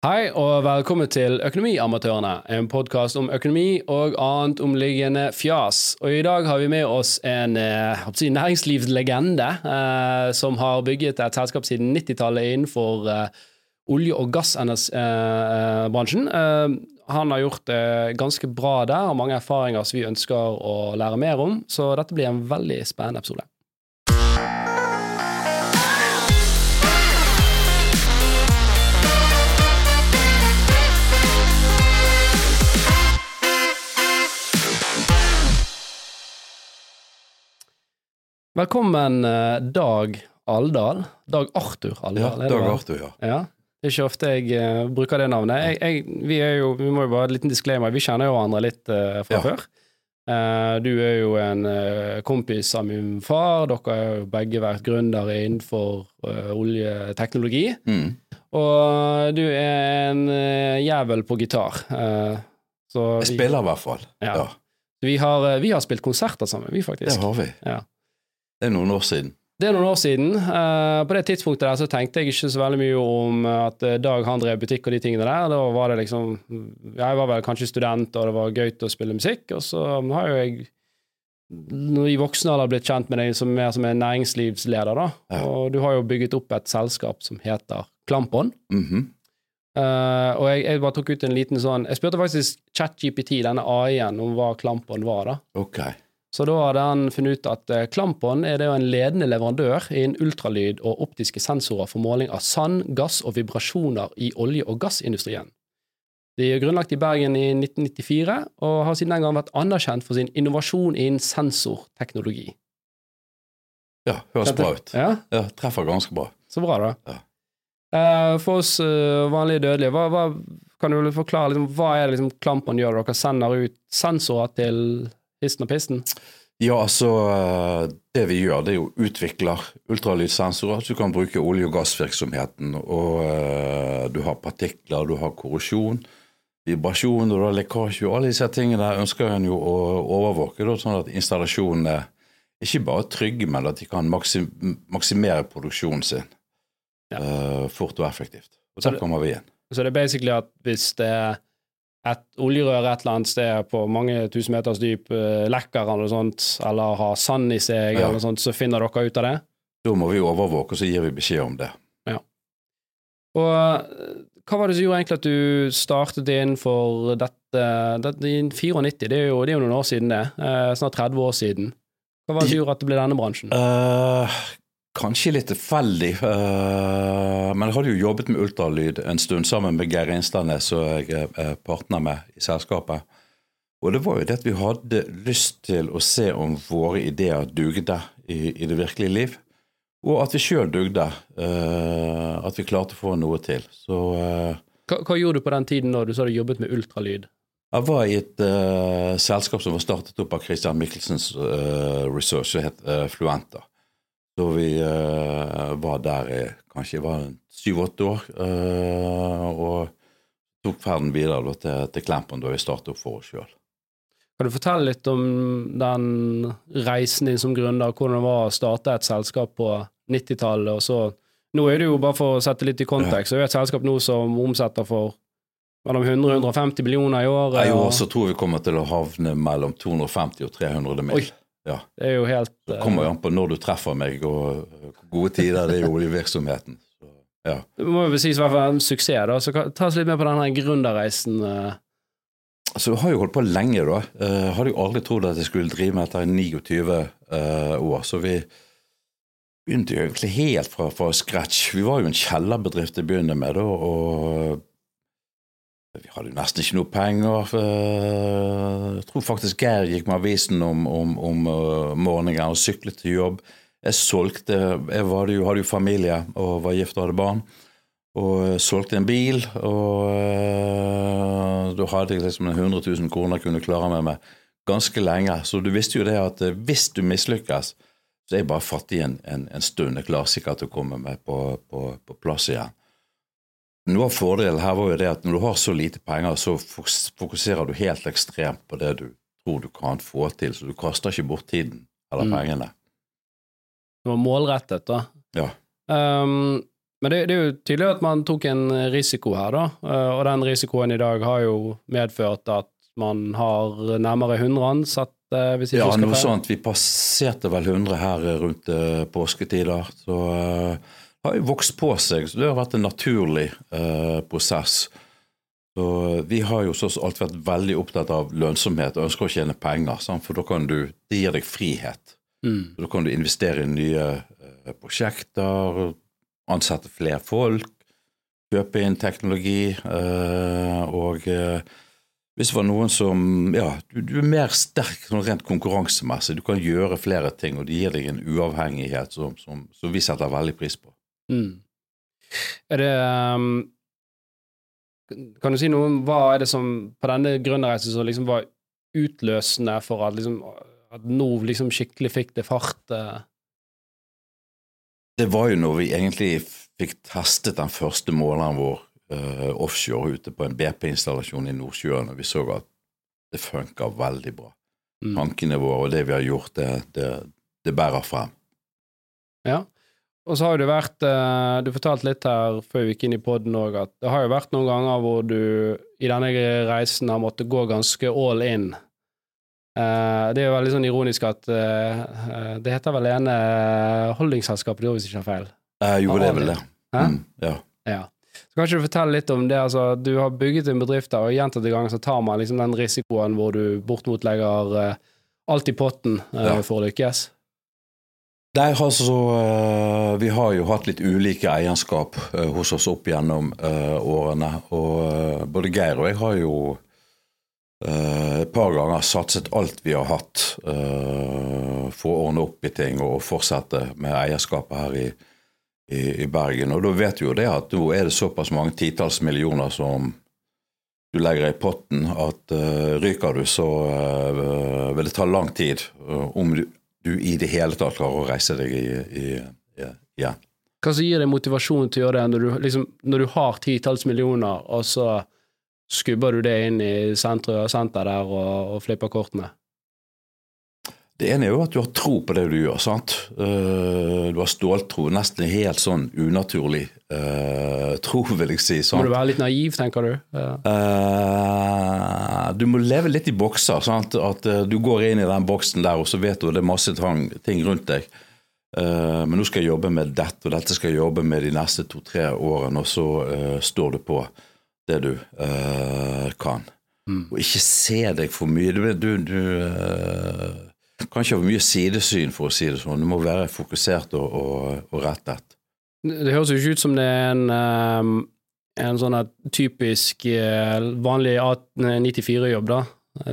Hei og velkommen til Økonomiamatørene, en podkast om økonomi og annet omliggende fjas. Og I dag har vi med oss en eh, næringslivslegende eh, som har bygget et selskap siden 90-tallet innenfor eh, olje- og gassbransjen. Eh, eh, han har gjort det ganske bra der, og mange erfaringer som vi ønsker å lære mer om. Så dette blir en veldig spennende episode. Velkommen, eh, Dag Aldal. Dag Arthur Aldal. Ja, Dag Arthur, ja. ja. Det er ikke ofte jeg uh, bruker det navnet. Jeg, jeg, vi, jo, vi, må jo bare ha en liten disclaimer. Vi kjenner jo hverandre litt uh, fra ja. før. Uh, du er jo en kompis av min far. Dere har jo begge vært gründere innenfor oljeteknologi. Mm. Og du er en jævel på gitar. jeg spiller i hvert fall. Ja. ja. Vi, har, vi har spilt konserter sammen, vi faktisk. Det har vi. Ja. Det er noen år siden. Det er noen år siden. Uh, på det tidspunktet der så tenkte jeg ikke så veldig mye om at eh, Dag han drev butikk og de tingene der. Da var det liksom Jeg var vel kanskje student, og det var gøy å spille musikk. Og så har jo jeg i voksen alder blitt kjent med deg som, mer som en næringslivsleder, da. Ja. Og du har jo bygget opp et selskap som heter Klampon. Mm -hmm. uh, og jeg, jeg, bare tok ut en liten sånn Jeg spurte faktisk ChatGPT, denne AI-en, om hva Klampon var, da. Okay. Så da hadde han funnet ut at eh, Klampon er en ledende leverandør innen ultralyd og optiske sensorer for måling av sand, gass og vibrasjoner i olje- og gassindustrien. De er grunnlagt i Bergen i 1994, og har siden den gang vært anerkjent for sin innovasjon innen sensorteknologi. Ja, høres bra ut. Ja? ja? Treffer ganske bra. Så bra, da. Ja. Uh, for oss uh, vanlige dødelige, hva, hva, kan du forklare liksom, hva er det liksom Klampon gjør? Dere sender ut sensorer til Histen og pisten? Ja, altså Det vi gjør, det er jo utvikler ultralydsensorer. Så du kan bruke olje- og gassvirksomheten. Og uh, du har partikler, du har korrosjon, vibrasjon, og du har lekkasje. Og alle disse tingene ønsker en jo å overvåke, da, sånn at installasjonene ikke bare er trygge, men at de kan maksim maksimere produksjonen sin ja. uh, fort og effektivt. Og der kommer vi inn. Så det er basically at hvis det er et oljerør et eller annet sted på mange tusen meters dyp uh, lekker eller noe sånt, eller har sand i seg, ja. eller noe sånt, så finner dere ut av det? Da må vi overvåke, og så gir vi beskjed om det. Ja. Og eh, hva var det som gjorde egentlig at du startet innenfor dette, dette i 94? Det er, jo, det er jo noen år siden, det. Eh, snart 30 år siden. Hva var det som gjorde at det ble denne bransjen? Uh, Kanskje litt tilfeldig, uh, men jeg hadde jo jobbet med ultralyd en stund sammen med Geir Instadnes, som jeg er partner med i selskapet. Og det var jo det at vi hadde lyst til å se om våre ideer dugde i, i det virkelige liv. Og at vi sjøl dugde. Uh, at vi klarte å få noe til. Så uh, hva, hva, gjorde du på den tiden da du sa du jobbet med ultralyd? Jeg var i et selskap som var startet opp av Christian Michelsens research, som het Fluenta da vi uh, var der i kanskje var syv-åtte år. Uh, og tok ferden videre da, til, til Klempen da vi startet opp for oss sjøl. Kan du fortelle litt om den reisen din som gründer, hvordan det var å starte et selskap på 90-tallet, og så Nå er det jo, bare for å sette litt i kontekst, så er det et selskap nå som omsetter for mellom 100 og 150 millioner i året. I år så tror vi kommer til å havne mellom 250 og 300 mill. Ja. Det er jo helt Det kommer jo an på når du treffer meg, og gode tider det er jo oljevirksomheten. Ja. Det må jo sies i hvert fall en suksess, da. Så ta oss litt med på denne gründerreisen. Eh. Altså, jeg har jo holdt på lenge, da. Jeg eh, hadde jo aldri trodd at jeg skulle drive med dette i 29 uh, år. Så vi begynte jo egentlig helt fra, fra scratch. Vi var jo en kjellerbedrift til å begynne med, da, og vi hadde jo nesten ikke noe penger. Jeg tror faktisk Geir gikk med avisen om, om, om uh, morgenen og syklet til jobb. Jeg solgte Jeg jo, hadde jo familie og var gift og hadde barn. Og solgte en bil, og da hadde jeg liksom 100 000 kroner jeg kunne klare meg med ganske lenge. Så du visste jo det at hvis du mislykkes, så er jeg bare fattig en, en, en stund. Jeg klarer sikkert å komme meg på, på, på plass igjen. Noe av fordelen her var jo det at når du har så lite penger, så fokuserer du helt ekstremt på det du tror du kan få til, så du kaster ikke bort tiden eller mm. pengene. Det var målrettet, da. Ja. Um, Men det, det, er jo tydelig at man tok en risiko her, da. uh, og den risikoen i dag har jo medført at man har nærmere 100 ansatte, hvis jeg ja, husker feil? Ja, noe sånt. Vi passerte vel 100 her rundt uh, påsketider. Så uh, har jo vokst på seg, så det har vært en naturlig eh, prosess. Så Vi har jo så alltid vært veldig opptatt av lønnsomhet og ønsker å tjene penger, sant? for da kan du, det gir deg frihet. Mm. Da kan du investere i nye prosjekter, ansette flere folk, kjøpe inn teknologi. Eh, og eh, hvis det var noen som Ja, du, du er mer sterk sånn rent konkurransemessig. Du kan gjøre flere ting, og det gir deg en uavhengighet som, som, som vi setter veldig pris på. Mm. Er det um, Kan du si noe om hva er det som på denne gründerreisen som liksom var utløsende for at, liksom, at nå liksom skikkelig fikk det fart? Uh? Det var jo når vi egentlig fikk testet den første måleren vår uh, offshore ute på en BP-installasjon i Nordsjøen, og vi så at det funka veldig bra. Mm. Tankene våre og det vi har gjort, det, det, det bærer frem. Ja. Og så har det vært uh, Du fortalte litt her før vi gikk inn i poden òg, at det har jo vært noen ganger hvor du i denne reisen har måttet gå ganske all in. Uh, det er jo veldig sånn ironisk at uh, det heter vel ene holdningsselskapet, hvis jeg ikke har feil? Jo, det er vel det. Mm, ja. ja. Så kan ikke du fortelle litt om det? altså Du har bygget en bedrift, og gjentatte ganger så tar man liksom den risikoen hvor du bortimot legger alt i potten ja. for å lykkes. Nei, altså, Vi har jo hatt litt ulike eierskap hos oss opp gjennom årene. Og både Geir og jeg har jo et par ganger satset alt vi har hatt for å ordne opp i ting og fortsette med eierskapet her i, i, i, Bergen. Og da vet vi jo det at nå er det såpass mange titalls millioner som du legger i potten, at ryker du, så vil det ta lang tid om du, du, i det hele tatt klarer å reise deg igjen. Hva som gir deg motivasjon til å gjøre det når du, liksom, når du har titalls millioner, og så skubber du det inn i senteret, senter der og, og flipper kortene? Det ene er jo at du har tro på det du gjør. sant? Uh, du har ståltro. Nesten helt sånn unaturlig uh, tro, vil jeg si. sant? Må du være litt naiv, tenker du? Ja. Uh, du må leve litt i bokser. sant? At du går inn i den boksen der, og så vet du at det er masse ting rundt deg. men nå skal jeg jobbe med dette, og dette skal jeg jobbe med de neste to-tre årene, og så står du på det du kan. Mm. Og ikke se deg for mye. Du, du, du kan ikke ha for mye sidesyn, for å si det sånn. Du må være fokusert og, og, og rettet. Det høres jo ikke ut som det er en, um, en sånn typisk vanlig 94-jobb, da.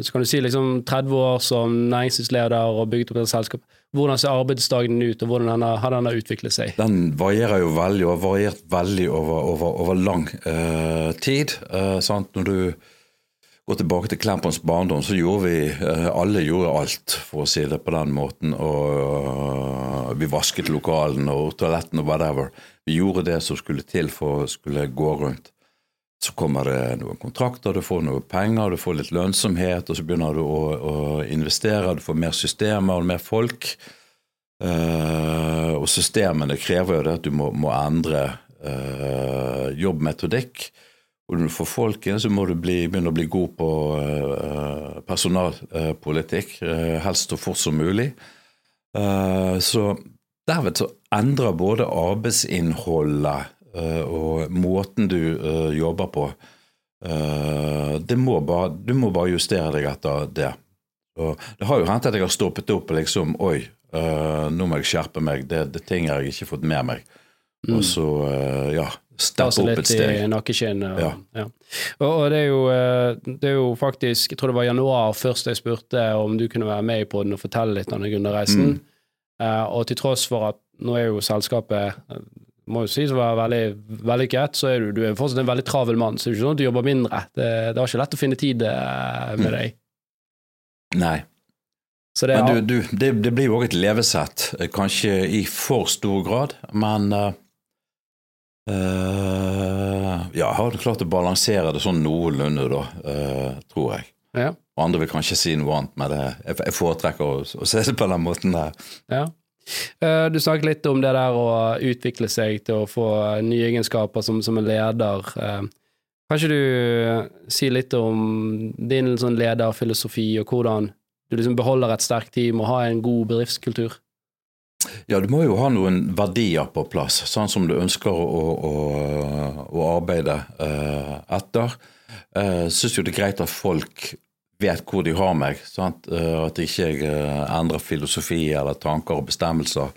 Så kan du si liksom 30 år som næringslivsleder og bygget opp et selskap. Hvordan ser arbeidsdagen ut, og hvordan denne, har den utviklet seg? Den varierer jo veldig, og har variert veldig over, over, over lang uh, tid. Uh, Når du går tilbake til Klempons barndom, så gjorde vi uh, Alle gjorde alt, for å si det på den måten. Og vi vasket lokalene og toalettene og whatever. Vi gjorde det som skulle til for å skulle gå rundt. Så kommer det noen kontrakter, du får noe penger, du får litt lønnsomhet, og så begynner du å, å investere, du får mer systemer og mer folk. Uh, og systemene krever jo det at du må, må endre uh, jobbmetodikk. Og når du får folk inn, så må du bli, begynne å bli god på uh, personalpolitikk. helst så fort som mulig. så derved så endrer både arbeidsinnholdet og måten du uh, jobber på uh, må bare, Du må bare justere deg etter det. Og det har jo hendt at jeg har stoppet opp og liksom Oi, uh, nå må jeg skjerpe meg. Det, det ting har jeg ikke fått med meg. Mm. Og så, ja Steppe opp et steg. I nakkeskinnet. Ja. Ja. Og det er, jo, det er jo faktisk Jeg tror det var januar først jeg spurte om du kunne være med på den og fortelle litt om den gründerreisen. Mm. og til tross for at nå er jo selskapet må jo sies å være veldig vellykket, så er du, du er fortsatt en veldig travel mann. Så det er ikke sånn at du jobber mindre. Det, det er ikke lett å finne tid eh, med deg. Nei. Det men du, du, det, det, blir jo òg et levesett. Kanskje i for stor grad, men uh, Ja, har du klart å balansere det sånn noenlunde, da, uh, tror jeg. Ja. Og andre vil kanskje si noe annet, men det, jeg, jeg foretrekker å, å, se det på den måten der. Ja. Eh, Du snakket litt om det der å utvikle seg til å få nye egenskaper som, som en leder. Eh, Kan ikke du si litt om din sånn lederfilosofi, og hvordan du liksom beholder et sterkt team og har en god bedriftskultur? Ja, du må jo ha noen verdier på plass, sånn som du ønsker å, å, å arbeide eh, etter. Jeg syns jo det er greit at folk vet hvor de har meg. Sant? Eh, At ikke jeg eh, endrer filosofi eller tanker og bestemmelser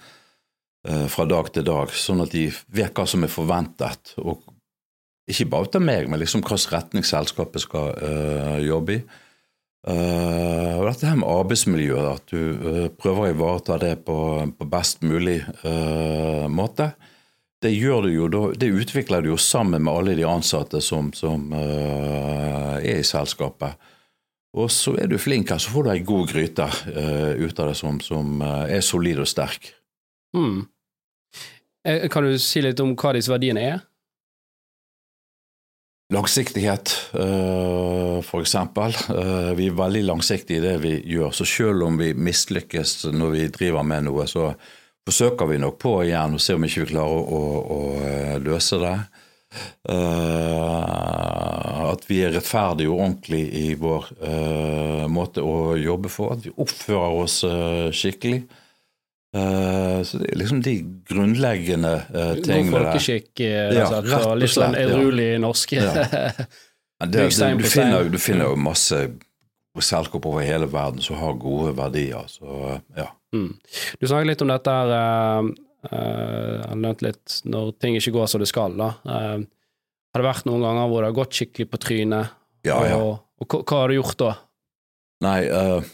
eh, fra dag til dag, sånn at de vet hva som er forventet. Og ikke bare ut av meg, men liksom hvilken retning selskapet skal eh, jobbe i. Eh, og dette her med arbeidsmiljøet, at du eh, prøver å ivareta det på, på best mulig eh, måte. Det jo, det utvikler du jo sammen med alle de ansatte som, som er i selskapet. Og så er du flink her, så får du ei god gryte uh, ut av det som, som uh, er solid og sterk. Mm. Kan du si litt om hva disse verdiene er? Langsiktighet, f.eks. for eksempel. Eh, Vi er veldig langsiktige i det vi gjør, så selv om vi mislykkes når vi driver med noe, så forsøker vi nok på igjen og ser om ikke vi klarer å, å, å eh, løse det. Eh, At vi er rettferdige og ordentlige i vår eh, måte å jobbe for. At vi oppfører oss eh, skikkelig. Eh, Så det er liksom de grunnleggende uh, tingene der. folkeskikk, eh, Ja, rett og og og litt sånn edruelig ja. norsk. Ja. Det, det, du, finner, du finner jo masse selskap over hele verden som har gode verdier. Så ja. Mm. Du snakket litt om dette her uh, uh, Jeg har nevnt litt når ting ikke går som det skal. da. Uh, har det vært noen ganger hvor det har gått skikkelig på trynet? Ja, ja. Og, og hva, hva har du gjort da? Nei, eh,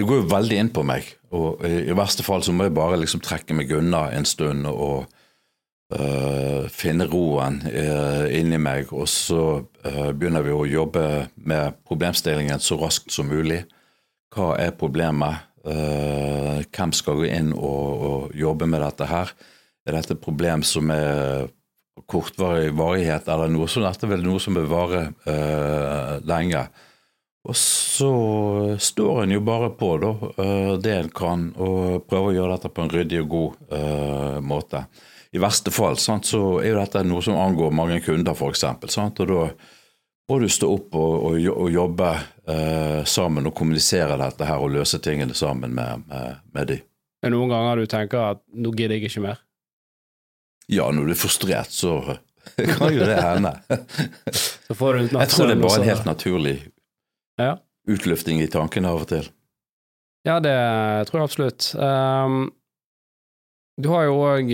det går jo veldig inn på meg. Og i, i verste fall så må jeg bare liksom trekke meg unna en stund og eh, finne roen uh, inni meg. Og så eh, begynner vi å jobbe med problemstillingen så raskt som mulig. Hva er problemet? Eh, hvem skal gå inn og, og jobbe med dette her? Er dette et problem som er kortvarig varighet, eller noe sånt? Dette er vel noe som vil vare eh, lenge. Og så står en jo bare på da, eh, det en kan, og prøver å gjøre dette på en ryddig og god uh, måte. I verste fall sant, så er jo dette noe som angår mange kunder, f.eks. Og da må du stå opp og, og, og jobbe uh, sammen og kommunisere dette her og løse tingene sammen med, med, med de. Er det noen ganger du tenker at nå gidder jeg ikke mer? Ja, når du er frustrert, så kan jo det hende. Så får du Jeg tror det er bare en helt naturlig Ja. Utløfting i tankene av og til. Ja, det tror jeg absolutt. Um, du har jo òg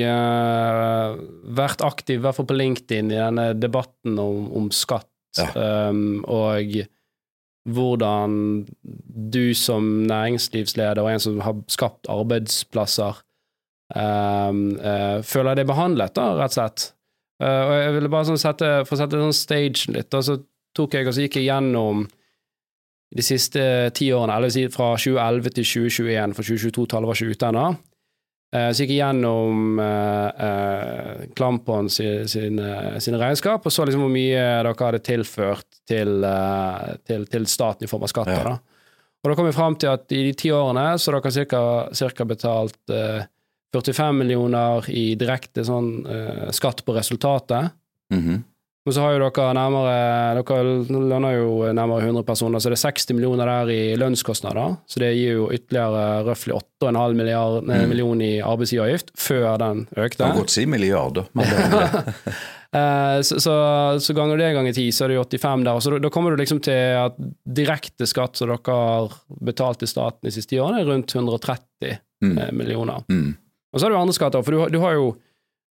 vært aktiv, i hvert fall på LinkedIn, i denne debatten om, om skatt, Ja. um, og hvordan du som næringslivsleder og en som har skapt arbeidsplasser, um, uh, føler deg behandlet, da, rett og slett. Uh, og jeg ville bare sånn sette, for å sette sånn stagen litt, da, så tok jeg og så gikk jeg gjennom de siste ti årene, eller si fra 2011 til 2021, for 2022-tallet var ikke ute ennå. Eh, Så gikk jeg gjennom eh, eh, Klampon sin, sine, sine regnskap og så liksom hvor mye dere hadde tilført til, eh, til, til staten i form av skatter. Ja. Da. Og da kom vi fram til at i de ti årene så har dere cirka, cirka betalt eh, 45 millioner i direkte sånn, eh, skatt på resultatet. Mhm. Men så har jo dere nærmere Dere lønner jo nærmere 100 personer, så det er 60 millioner der i lønnskostnader. Så det gir jo ytterligere røftlig 8,5 milliard, Mm. million i arbeidsgiveravgift før den økte. Kan godt si milliarder. Men Eh, så, så, så ganger det ganger ti, så er det jo 85 der. Så da, da kommer du liksom til at direkte skatt som dere har betalt til staten de siste årene, er rundt 130 mm, eh, millioner. mm. Og så har du andre skatter, for du, du har jo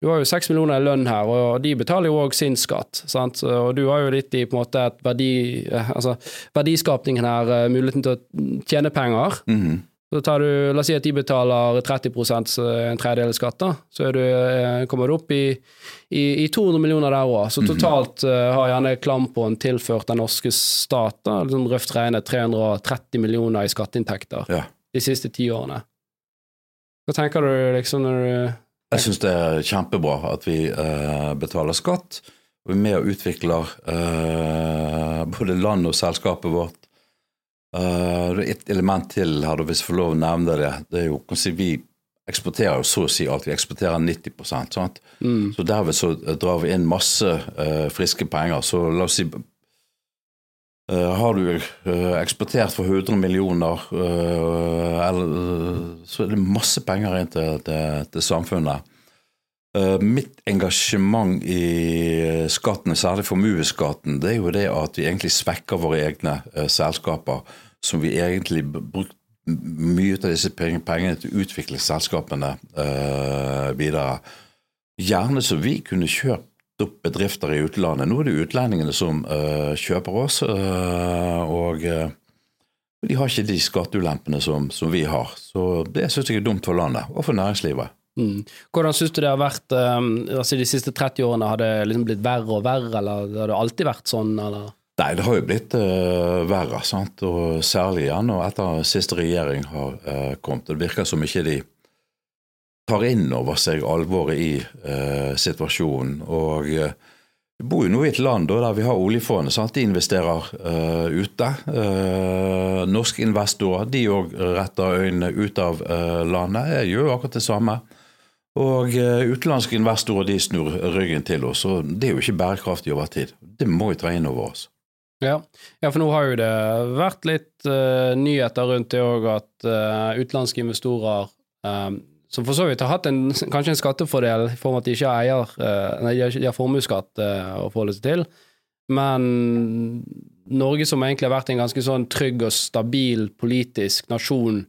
du har jo seks millioner i lønn her, og de betaler jo òg sin skatt. Sant? Og du har jo litt i på en måte et verdi, eh, altså verdiskapningen her, eh, muligheten til å tjene penger. Mhm. Så tar du, La oss si at de betaler 30 så en tredjedel skatt, da. Så du, eh, kommer du opp i, i, i 200 millioner der òg. Så totalt eh, har gjerne Klampoen tilført den norske stat da, liksom røft regnet 330 millioner i skatteinntekter Ja. de siste ti årene. Hva tenker du liksom når du Jeg syns det er kjempebra at vi eh, betaler skatt. Og vi er med og utvikler eh, både land og selskapet vårt. Eh, det er et element til her, hvis jeg får lov å nevne det. Det er jo si, Vi eksporterer jo så å si alt. Vi eksporterer 90% sant? Mm. Så derved så drar vi inn masse uh, friske penger. Så la oss si Har du uh, eksportert for 100 millioner, så er det masse penger inn til, til, til samfunnet. Mitt engasjement i skattene, særlig formuesskatten, det er jo det at vi egentlig svekker våre egne selskaper, som vi egentlig brukte mye av disse pengene til å utvikle selskapene videre. Gjerne så vi kunne kjøpt opp bedrifter i utlandet. Nå er det utlendingene som uh, kjøper oss, uh, og de har ikke de skatteulempene som, som, vi har. Så det syns jeg er dumt for landet og for næringslivet. Mm. Hvordan syns du det har vært um, altså De siste 30 årene, har det liksom blitt verre og verre, eller har det alltid vært sånn, eller? Nei, det har jo blitt uh, verre. sant? Og Særlig igjen og etter siste regjering har uh, kommet. Det virker som ikke de tar inn over seg alvoret i eh, situasjonen. Og uh, vi bor jo nå i et land da, der vi har oljefondet. sant? De investerer ute. norske investorer de òg retter øynene ut av landet. Jeg gjør akkurat det samme. Og utenlandske investorer de snur ryggen til oss. og Det er jo ikke bærekraftig over tid. Det må vi ta inn over oss. Ja. ja, for nå har jo det vært litt uh, nyheter rundt det òg, at uh, utenlandske investorer som for så vidt har hatt en, kanskje en skattefordel i form av at de ikke har eier, uh, nei, de har formuesskatt å forholde seg til, men Norge som egentlig har vært en ganske sånn trygg og stabil politisk nasjon,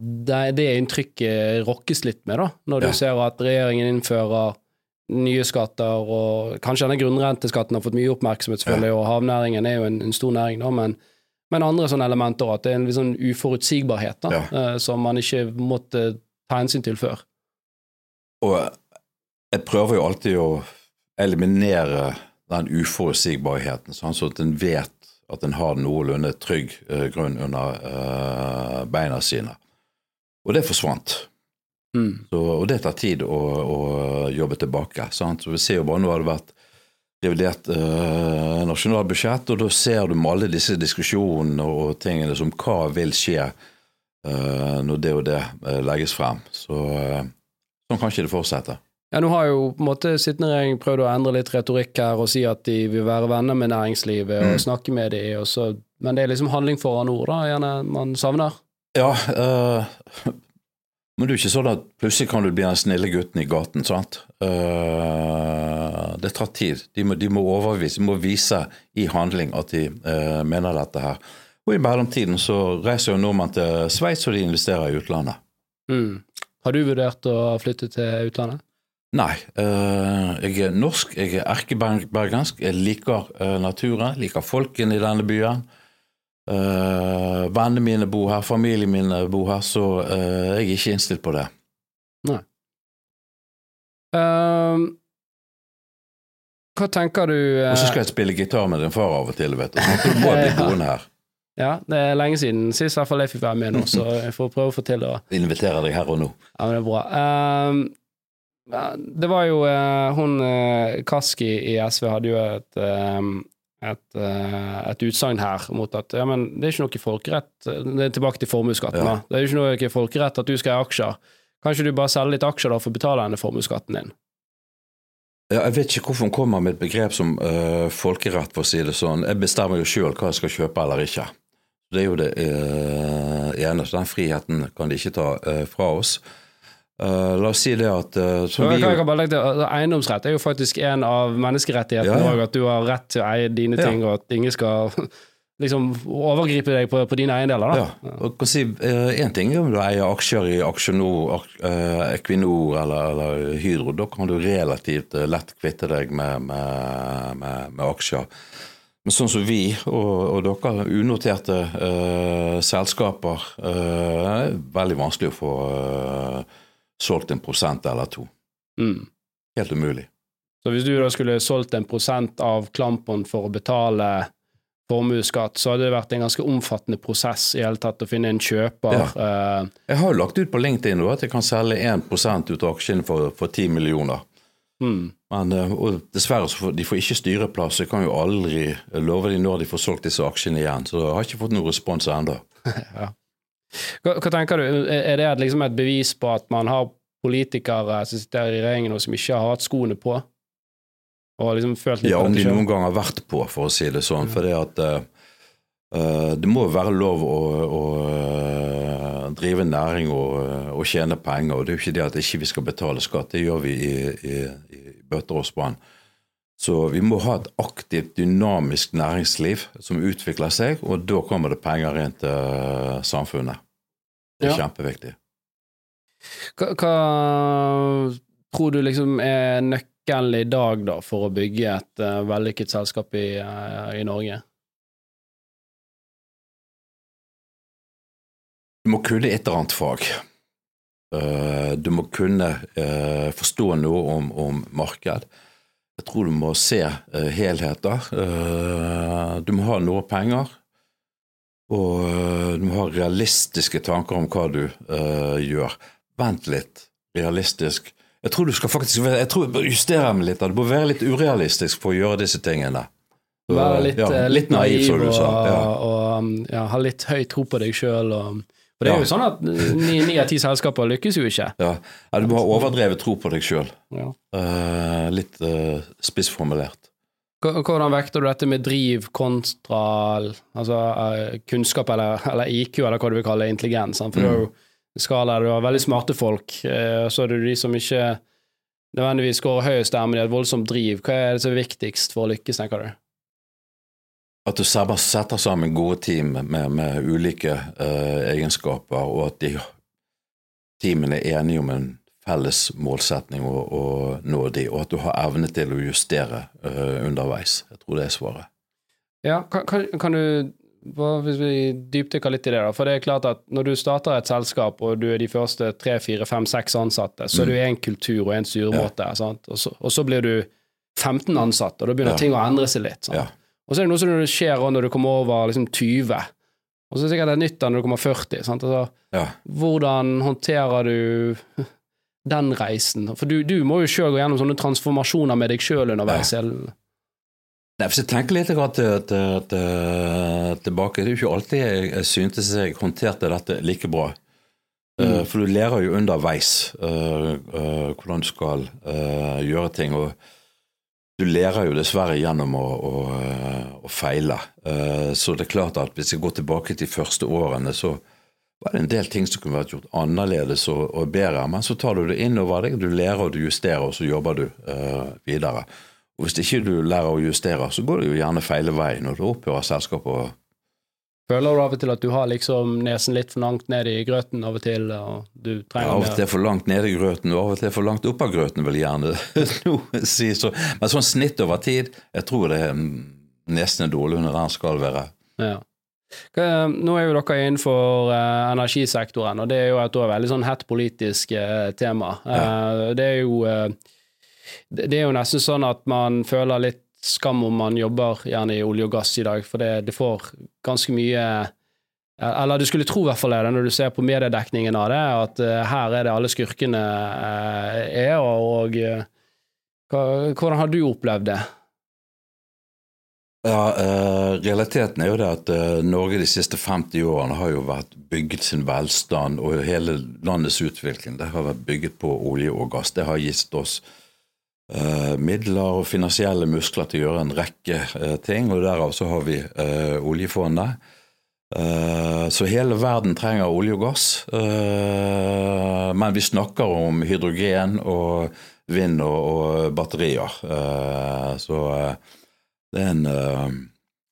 det, det inntrykket rokkes litt med, da, når du ser at regjeringen innfører nye skatter, og kanskje denne grunnrenteskatten har fått mye oppmerksomhet, selvfølgelig, og havnæringen er jo en, en stor næring, da, men, men, andre sånne elementer, at det er en sånn uforutsigbarhet da, ja. uh, som man ikke måtte ta hensyn til før. Og jeg prøver jo alltid å eliminere den uforutsigbarheten, sånn at en vet at en har noenlunde trygg uh, grunn under uh, beina sine. Og det forsvant. Mm. Så, og det tar tid å, å jobbe tilbake. Sant? Så vi ser jo bare Nå har det vært revidert eh, nasjonalbudsjett, og da ser du med alle disse diskusjonene og tingene som hva vil skje eh, når det og det eh, legges frem. Så eh, sånn kan ikke det fortsette. Ja, Nå har jo på en måte sittende regjering prøvd å endre litt retorikk her og si at de vil være venner med næringslivet og mm. snakke med dem, men det er liksom handling foran ord da, gjerne man savner? Ja, uh, men det er ikke sånn at plutselig kan du bli den snille gutten i gaten. sant? Uh, det tar tid. De må, de må, overvise, de må vise i handling at de uh, mener dette her. Og i mellomtiden så reiser jo nordmenn til Sveits, og de investerer i utlandet. Mm. Har du vurdert å flytte til utlandet? Nei. Uh, jeg er norsk, jeg er erkebergensk. Jeg liker naturen, liker folkene i denne byen. Uh, vennene mine bor her, familien min bor her, så uh, jeg er ikke innstilt på det. Nei. Uh, hva tenker du Og så skal jeg spille gitar med din far av og til, vet du. Så du må bli boende her. Ja, det er lenge siden sist hvert fall jeg fikk være med nå, så jeg får prøve å få til det. Inviterer deg her og nå. Ja, men det er bra. Um, det var jo hun Kaski i SV hadde jo et um, et, uh, et utsagn her mot at ja, men det er ikke noe folkerett Det er tilbake til formuesskatten. Ja. Det er ikke noe folkerett at du skal ha aksjer. Kan ikke du bare selge litt aksjer da for å betale denne formuesskatten din? Ja, jeg vet ikke hvorfor hun kommer med et begrep som uh, folkerett, for å si det sånn. Jeg bestemmer jo sjøl hva jeg skal kjøpe eller ikke. Det er jo det uh, ene. Så den friheten kan de ikke ta uh, fra oss. Uh, la oss si det at uh, vi, kan, kan legge, altså, Eiendomsrett er jo faktisk en av menneskerettighetene òg, ja. at du har rett til å eie dine ja. ting, og at ingen skal liksom overgripe deg på, på dine eiendeler. Da. Ja. Si, uh, ting er om du eier aksjer i Aksjonor, Equinor eller, eller, Hydro. Da kan du relativt lett kvitte deg med, med, med, med aksjer. Men sånn som vi og, og dere, unoterte selskaper, er veldig vanskelig å få solgt en prosent eller to. Mm. Helt umulig. Så hvis du da skulle solgt en prosent av Klampon for å betale formuesskatt, så hadde det vært en ganske omfattende prosess i hele tatt å finne en kjøper. Ja. Uh, jeg har jo lagt ut på LinkedIn at jeg kan selge 1 ut av aksjene for, for 10 millioner. Mm. Men uh, dessverre så får de får ikke styreplass. Jeg kan jo aldri love dem når de får solgt disse aksjene igjen. Så jeg har ikke fått noen respons ennå. ja. Hva, hva tenker du, er det liksom et bevis på at man har politikere som sitter i regjeringen og som ikke har hatt skoene på? Og liksom følt litt Ja, om de noen gang har vært på, for å si det sånn. For det at eh, eh, det må være lov å, å eh, drive næring og, og tjene penger. og Det er jo ikke det at ikke vi skal betale skatt, det gjør vi i, i, i bøtter og spann. Så vi må ha et aktivt, dynamisk næringsliv som utvikler seg, og da kommer det penger inn til eh, samfunnet. Det er Ja. kjempeviktig. Hva, hva tror du liksom er nøkkelen i dag da, for å bygge et uh, vellykket selskap i, uh, i Norge? Du må kunne et eller annet fag. Eh, Du må kunne eh, forstå noe om, om marked. Jeg tror du må se eh, helheter. Du må ha noe penger. Og du må ha realistiske tanker om hva du gjør. Vent litt. Realistisk. Jeg tror du skal faktisk jeg tror jeg bør justere meg litt. Du må være litt urealistisk for å gjøre disse tingene. Være litt, ja, litt naiv, som du og, sa. Ja. og ja, ha litt høy tro på deg sjøl. For det er Ja. jo sånn at ni av ti selskaper lykkes jo ikke. Ja. Du må ha overdrevet tro på deg sjøl. Ja. litt uh, spissformulert. Hvordan vekter du dette med driv kontra altså, uh, kunnskap, eller, eller IQ, eller hva du vil kalle intelligens? For Mm. det er jo skala, du har veldig smarte folk, eh, så er det de som ikke nødvendigvis går høyest der, men de har et voldsomt driv. Hva er det som er viktigst for å lykkes, tenker du? At du setter sammen gode team med, med ulike uh, egenskaper, og at de teamene er enige om en felles målsetning og, og nå de, og at du har evne til å justere uh, underveis. Jeg tror det er svaret. Ja, kan, kan, kan du hvis vi dypdykker litt i det, da? For det er klart at når du starter et selskap, og du er de første tre, fire, fem, seks ansatte, så Mm. er du en kultur og en styremåte, ja. Og, og så blir du 15 ansatte, og da begynner Ja. ting å endre seg litt. Sant? Ja. Og så er det noe som skjer når du kommer over liksom 20, og så er det sikkert et nytt når du kommer 40. Sant? Altså, Ja. hvordan håndterer du den reisen? For du, du må jo sjøl gå gjennom sånne transformasjoner med deg sjøl underveis. Ja. Nei, Hvis jeg tenker litt at, at, til, tilbake, det er jo ikke alltid jeg, jeg syntes jeg håndterte dette like bra. Eh, Mm. for du lærer jo underveis uh, uh, hvordan du skal uh, gjøre ting. og du lærer jo dessverre gjennom å, å, å feile. Eh, Så det er klart at hvis jeg går tilbake til de første årene, så var det en del ting som kunne vært gjort annerledes og, og bedre. Men så tar du det inn over deg, du lærer og du justerer, og så jobber du uh, videre. Og Hvis ikke du lærer å justere, så går det jo gjerne feil vei når du opphører selskapet. Føler du av og til at du har liksom nesen litt for langt ned i grøten av og til, og du Ja, av og til for langt ned i grøten, og av og til for langt opp av grøten, vil jeg gjerne si. Så, men sånn snitt over tid, jeg tror det er mm, nesten dårlig under den skal være. Ja. Nå er jo dere innenfor eh, energisektoren, og det er jo et veldig sånn hett politisk eh, tema. Ja. det, er jo, eh, det, det er jo nesten sånn at man føler litt skam om man jobber gjerne i olje og gass i dag, for det, det får ganske mye eller du skulle tro i hvert fall det, når du ser på mediedekningen av det, at eh, her er det alle skurkene eh, er, og, eh, hvordan har du opplevd det? Ja, Realiteten er jo det at Norge de siste 50 årene har jo vært bygget sin velstand, og hele landets utvikling det har vært bygget på olje og gass. Det har gitt oss midler og finansielle muskler til å gjøre en rekke eh, ting, og derav så har vi eh, oljefondet. Eh, så hele verden trenger olje og gass, eh, men vi snakker om hydrogen og vind og, batterier. Eh, så eh, det er en eh,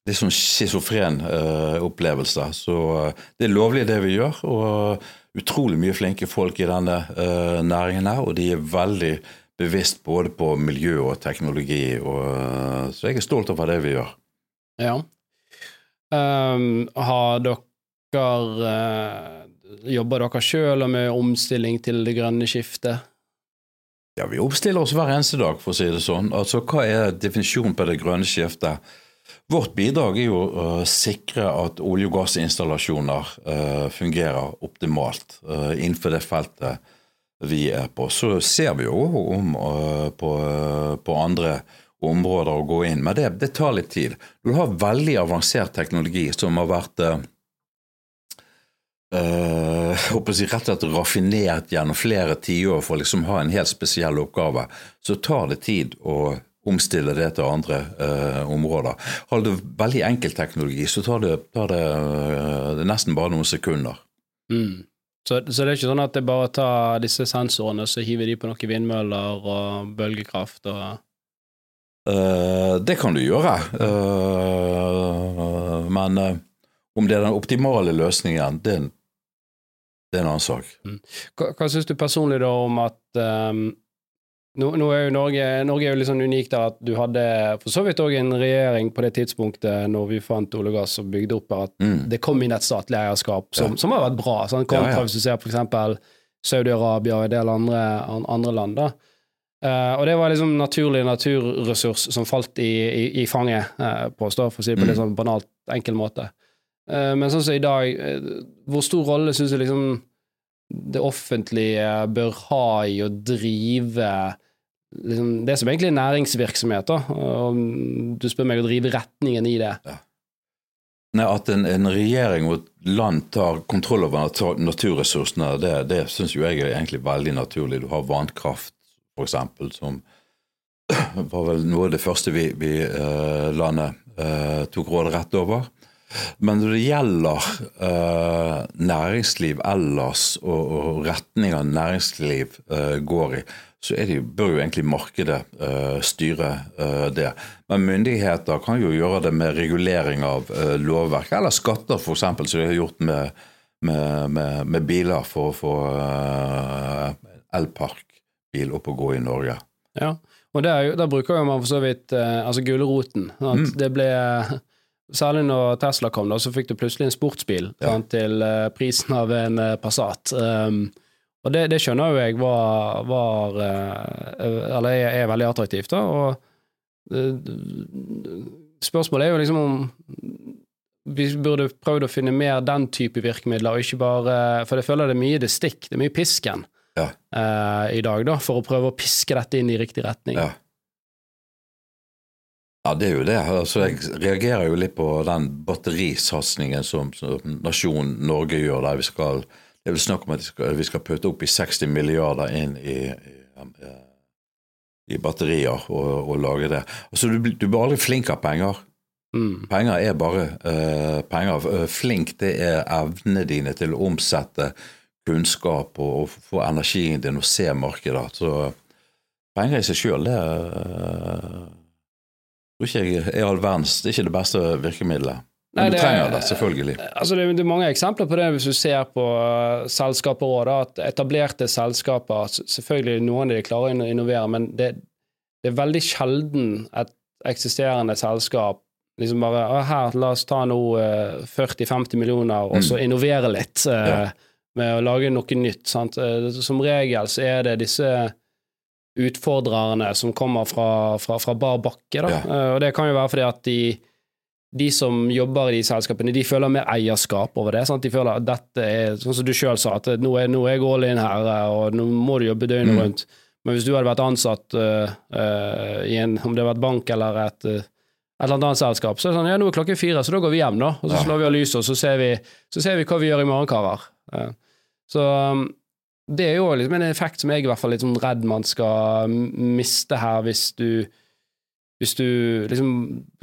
litt sånn schizofren eh, opplevelse. Så eh, det er lovlig det vi gjør, og utrolig mye flinke folk i denne eh, næringen her, og de er veldig bevisst både på miljø og teknologi, og, eh, så jeg er stolt over det vi gjør. Ja. Um, har dere uh, Jobber dere sjøl med omstilling til det grønne skiftet? Ja, Vi oppstiller oss hver eneste dag, for å si det sånn. Altså, Hva er definisjonen på det grønne skiftet? Vårt bidrag er jo å sikre at olje- og gassinstallasjoner uh, fungerer optimalt uh, innenfor det feltet vi er på. Så ser vi jo om eh, på, på andre områder å gå inn, men det, det tar litt tid. Du har veldig avansert teknologi som har vært eh, uh, håper jeg, rett og slett raffinert gjennom flere tiår for å liksom ha en helt spesiell oppgave, så tar det tid å omstille det til andre uh, områder. Har du veldig enkel teknologi, så tar det, tar det, det nesten bare noen sekunder. Mm. Så, så, det er ikke sånn at det bare tar disse sensorene og så hiver de på noen vindmøller og bølgekraft og uh, Det kan du gjøre, men om det er den optimale løsningen, det, det er en annen sak. Mm. Hva, hva syns du personlig da om at um nå, nå, er jo Norge, Norge er jo litt sånn unikt at du hadde for så vidt òg en regjering på det tidspunktet når vi fant olje og gass og bygde opp at mm. det kom inn et statlig eierskap som, ja. som har vært bra. Sånn, kontra ja, ja. hvis du ser f.eks. Saudi-Arabia og en del andre, andre land. da. Uh, og det var liksom naturlig naturressurs som falt i, i, i fanget, uh, påstår, for å si det på mm. sånn banalt, enkel måte. Uh, men sånn som i dag, hvor stor rolle syns du liksom det offentlige bør ha i å drive liksom, det som egentlig er næringsvirksomhet. Da. Og du spør meg å drive retningen i det. Ja. Nei, At en, en, regjering og et land tar kontroll over naturressursene, det, det syns jeg er egentlig veldig naturlig. Du har vannkraft, for eksempel, som var vel noe av det første vi, vi uh, landet uh, tok råderett over. Men når det gjelder uh, næringsliv ellers, og, og retninga næringsliv går i, så det, bør jo egentlig markedet uh, styre det. Men myndigheter kan jo gjøre det med regulering av lovverk, eller skatter f.eks., som de har gjort med, med, med, med, biler for å få elparkbil opp og gå i Norge. Ja, og der, der bruker man for så vidt altså gulroten. Mm. det ble Særlig når Tesla kom, da, så fikk du plutselig en sportsbil ja. til uh, prisen av en uh, Passat. Um, og det, det, skjønner jo jeg var, var uh, Eller er, er, veldig attraktivt, da. Og spørsmålet er jo liksom om vi burde prøvd å finne mer den type virkemidler, og ikke bare For jeg føler det er mye det stikk, det er mye pisken ja. i dag, da, for å prøve å piske dette inn i riktig retning. Ja. Ja, det er jo det. Altså, jeg reagerer jo litt på den batterisatsingen som, som nasjonen Norge gjør. der vi skal, Det er vel snakk om at vi skal, putte opp i 60 milliarder inn i, i, i batterier og, og, lage det. Altså, du, du blir aldri flink av penger. Mm. Penger er bare uh, penger. Eh, flink det er evnene dine til å omsette kunnskap og, og få energien din og se markedet. Så penger i seg sjøl, det uh, tror ikke jeg er all verdens Det er ikke det beste virkemidlet. Nei, du trenger det, selvfølgelig. Altså det, det, er mange eksempler på det hvis du ser på uh, selskaper òg. At etablerte selskaper Selvfølgelig noen av de klarer å innovere, men det, det, er veldig sjelden et eksisterende selskap liksom bare her, La oss ta nå uh, 40-50 millioner og så mm. innovere litt uh, ja. med å lage noe nytt. Sant? Som regel så er det disse utfordrerne som kommer fra, fra, fra bar bakke. Da. Ja. Og det kan jo være fordi at de, de som jobber i de selskapene, de føler mer eierskap over det. Sant? De føler at dette er, sånn som du sjøl sa, at nå er, nå er jeg all in her, og nå må du jobbe døgnet mm. rundt. Men hvis du hadde vært ansatt uh, uh, i en, om det hadde vært bank eller et, et eller annet selskap, så er det sånn ja, nå er klokken fire, så da går vi hjem, da. Og så slår vi av lyset, og så ser vi, så ser vi hva vi gjør i morgen, karer. så um, det er jo liksom en effekt som jeg i hvert fall er litt sånn redd man skal miste her, hvis du hvis du liksom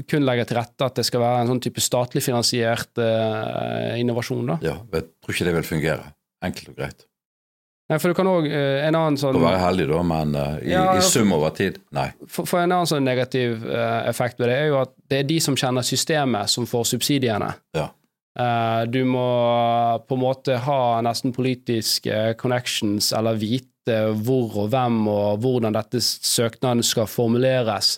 kun legger til rette at det skal være en sånn type statlig finansiert eh, innovasjon, da. Ja, jeg tror ikke det vil fungere. Enkelt og greit. Nei, for du kan òg eh, En annen sånn Å være heldig, da, men eh, i, ja, i, sum over tid, nei. For, for en annen sånn negativ effekt ved det er jo at det er de som kjenner systemet, som får subsidiene. Ja. Eh, du må på en måte ha nesten politiske connections eller vite hvor og hvem og hvordan dette søknaden skal formuleres.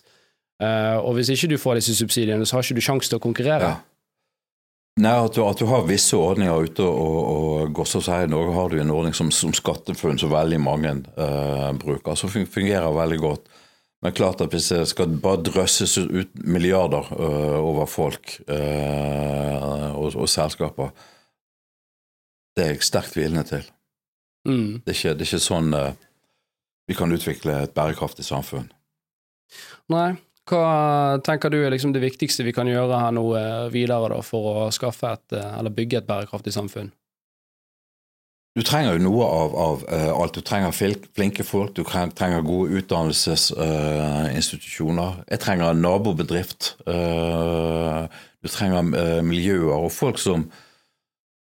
Eh, og hvis ikke du får disse subsidiene, så har ikke du sjanse til å konkurrere. Ja. Nei, at du, at du, har visse ordninger ute og, og går så å si, I Norge har du en ordning som, som SkatteFUNN, som veldig mange uh, bruker, som fungerer veldig godt. Men klart at hvis det skal bare drøsses ut milliarder uh, over folk uh, og, og, selskaper, det er jeg sterkt hvilende til. Mm. Det, er ikke, det, er ikke, sånn uh, vi kan utvikle et bærekraftig samfunn. Nei. Hva tenker du er liksom det viktigste vi kan gjøre her nå videre da, for å skaffe et, eller bygge et bærekraftig samfunn? du trenger jo noe av, av uh, alt. Du trenger flinke folk, du trenger gode utdannelsesinstitusjoner. Uh, jeg trenger en nabobedrift. Uh, du trenger miljøer og folk som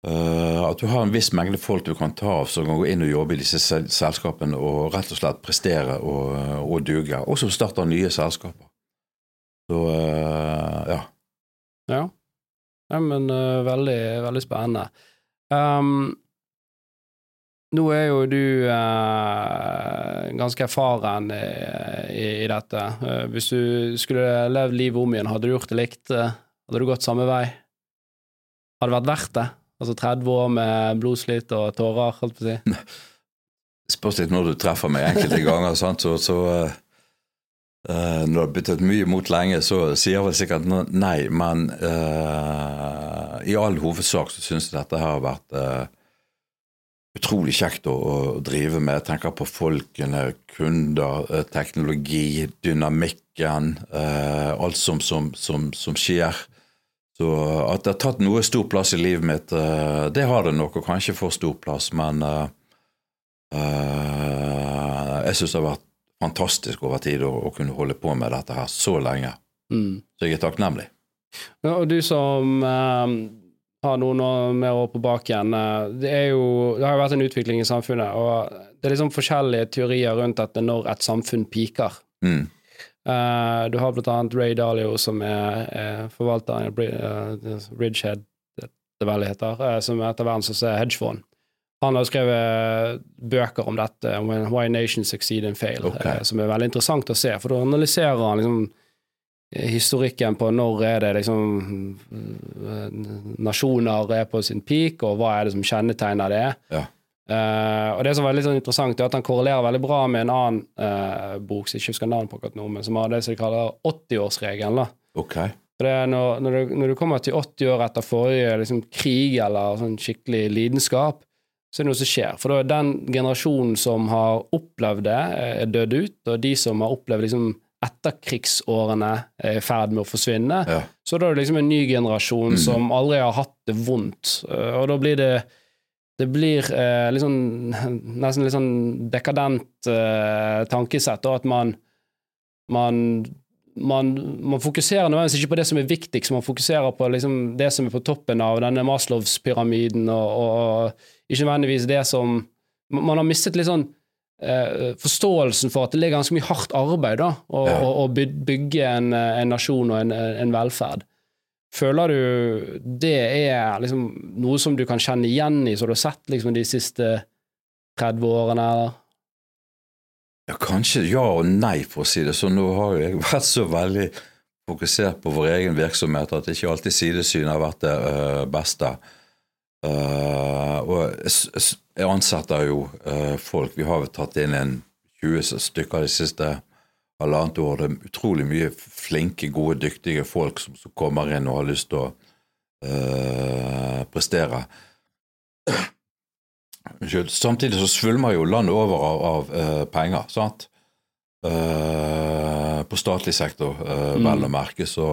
At du har en viss mengde folk du kan ta av som kan gå inn og jobbe i disse selskapene og rett og slett prestere og, og duge. Og som starter nye selskaper. Så ja. Ja. ja men veldig, veldig spennende. Um, nå er jo du eh, ganske erfaren i, i, i dette. Eh, hvis du skulle levd livet om igjen, hadde du gjort det likt? Hadde du gått samme vei? Hadde det vært verdt det? Altså 30 år med blodslit og tårer, holdt på å si? Spørs litt når du treffer meg enkelte ganger, sant? så, så uh, når det har byttet mye mot lenge, så sier vel sikkert nei, men uh, i all hovedsak så syns jeg dette har vært uh, utrolig kjekt å, å, drive med. Jeg tenker på folkene, kunder, teknologi, dynamikken, alt som, som, som, som, skjer. Så at det har tatt noe stor plass i livet mitt, det har det nok, og kanskje for stor plass, men jeg syns det har vært fantastisk over tid å, å, kunne holde på med dette her så lenge. Mm. Så jeg er takknemlig. Ja, og du som eh, har noen med år på bak igjen. Eh, det, er jo, det har jo vært en utvikling i samfunnet, og det er liksom forskjellige teorier rundt dette når et samfunn piker. Mm. Uh, du har blant annet Ray Dalio, som er, er forvalteren av uh, Ridgehead, det, vel heter, uh, som er et av verdens største hedgefond. Han har skrevet bøker om dette, om Why Nations Succeed and Fail, okay. som er veldig interessant å se, for da analyserer han liksom historikken på når er det liksom nasjoner er på sin peak, og hva er det som kjennetegner det. Ja. Uh, og Det som var litt sånn interessant, er at han korrelerer veldig bra med en annen uh, bok som jeg ikke husker navnet på akkurat nå, men som har det som de kaller 80-årsregelen. Okay. Når, når, du, når, du, kommer til 80 år etter forrige liksom, krig eller sånn skikkelig lidenskap, så er det noe som skjer. For da er den generasjonen som har opplevd det, er dødd ut, og de som har opplevd liksom, etterkrigsårene er i ferd med å forsvinne. Ja. Så da er det liksom en ny generasjon mm. som aldri har hatt det vondt. Eh, og da blir det det blir eh, liksom, nesten litt sånn dekadent eh, tankesett, og at man, man, man, man fokuserer nødvendigvis ikke på det som er viktigst, man fokuserer på liksom, det som er på toppen av denne Maslows-pyramiden, og, og, ikke nødvendigvis det som Man har mistet litt sånn eh, forståelsen for at det ligger ganske mye hardt arbeid da, å, bygge en, en, nasjon og en, en, velferd. Føler du det er liksom noe som du kan kjenne igjen i, som du har sett liksom, de siste 30 årene? eller? Ja, kanskje ja og nei, for å si det sånn. Nå har jeg vært så veldig fokusert på vår egen virksomhet at ikke alltid sidesynet har vært det uh, beste. Uh, og jeg ansetter jo uh, folk. Vi har tatt inn en 20 stykker de siste halvannet år. Det er utrolig mye flinke, gode, dyktige folk som, kommer inn og har lyst til å prestere. Samtidig så svulmer jo landet over av, av penger, sant? på statlig sektor, mm. vel å merke. Så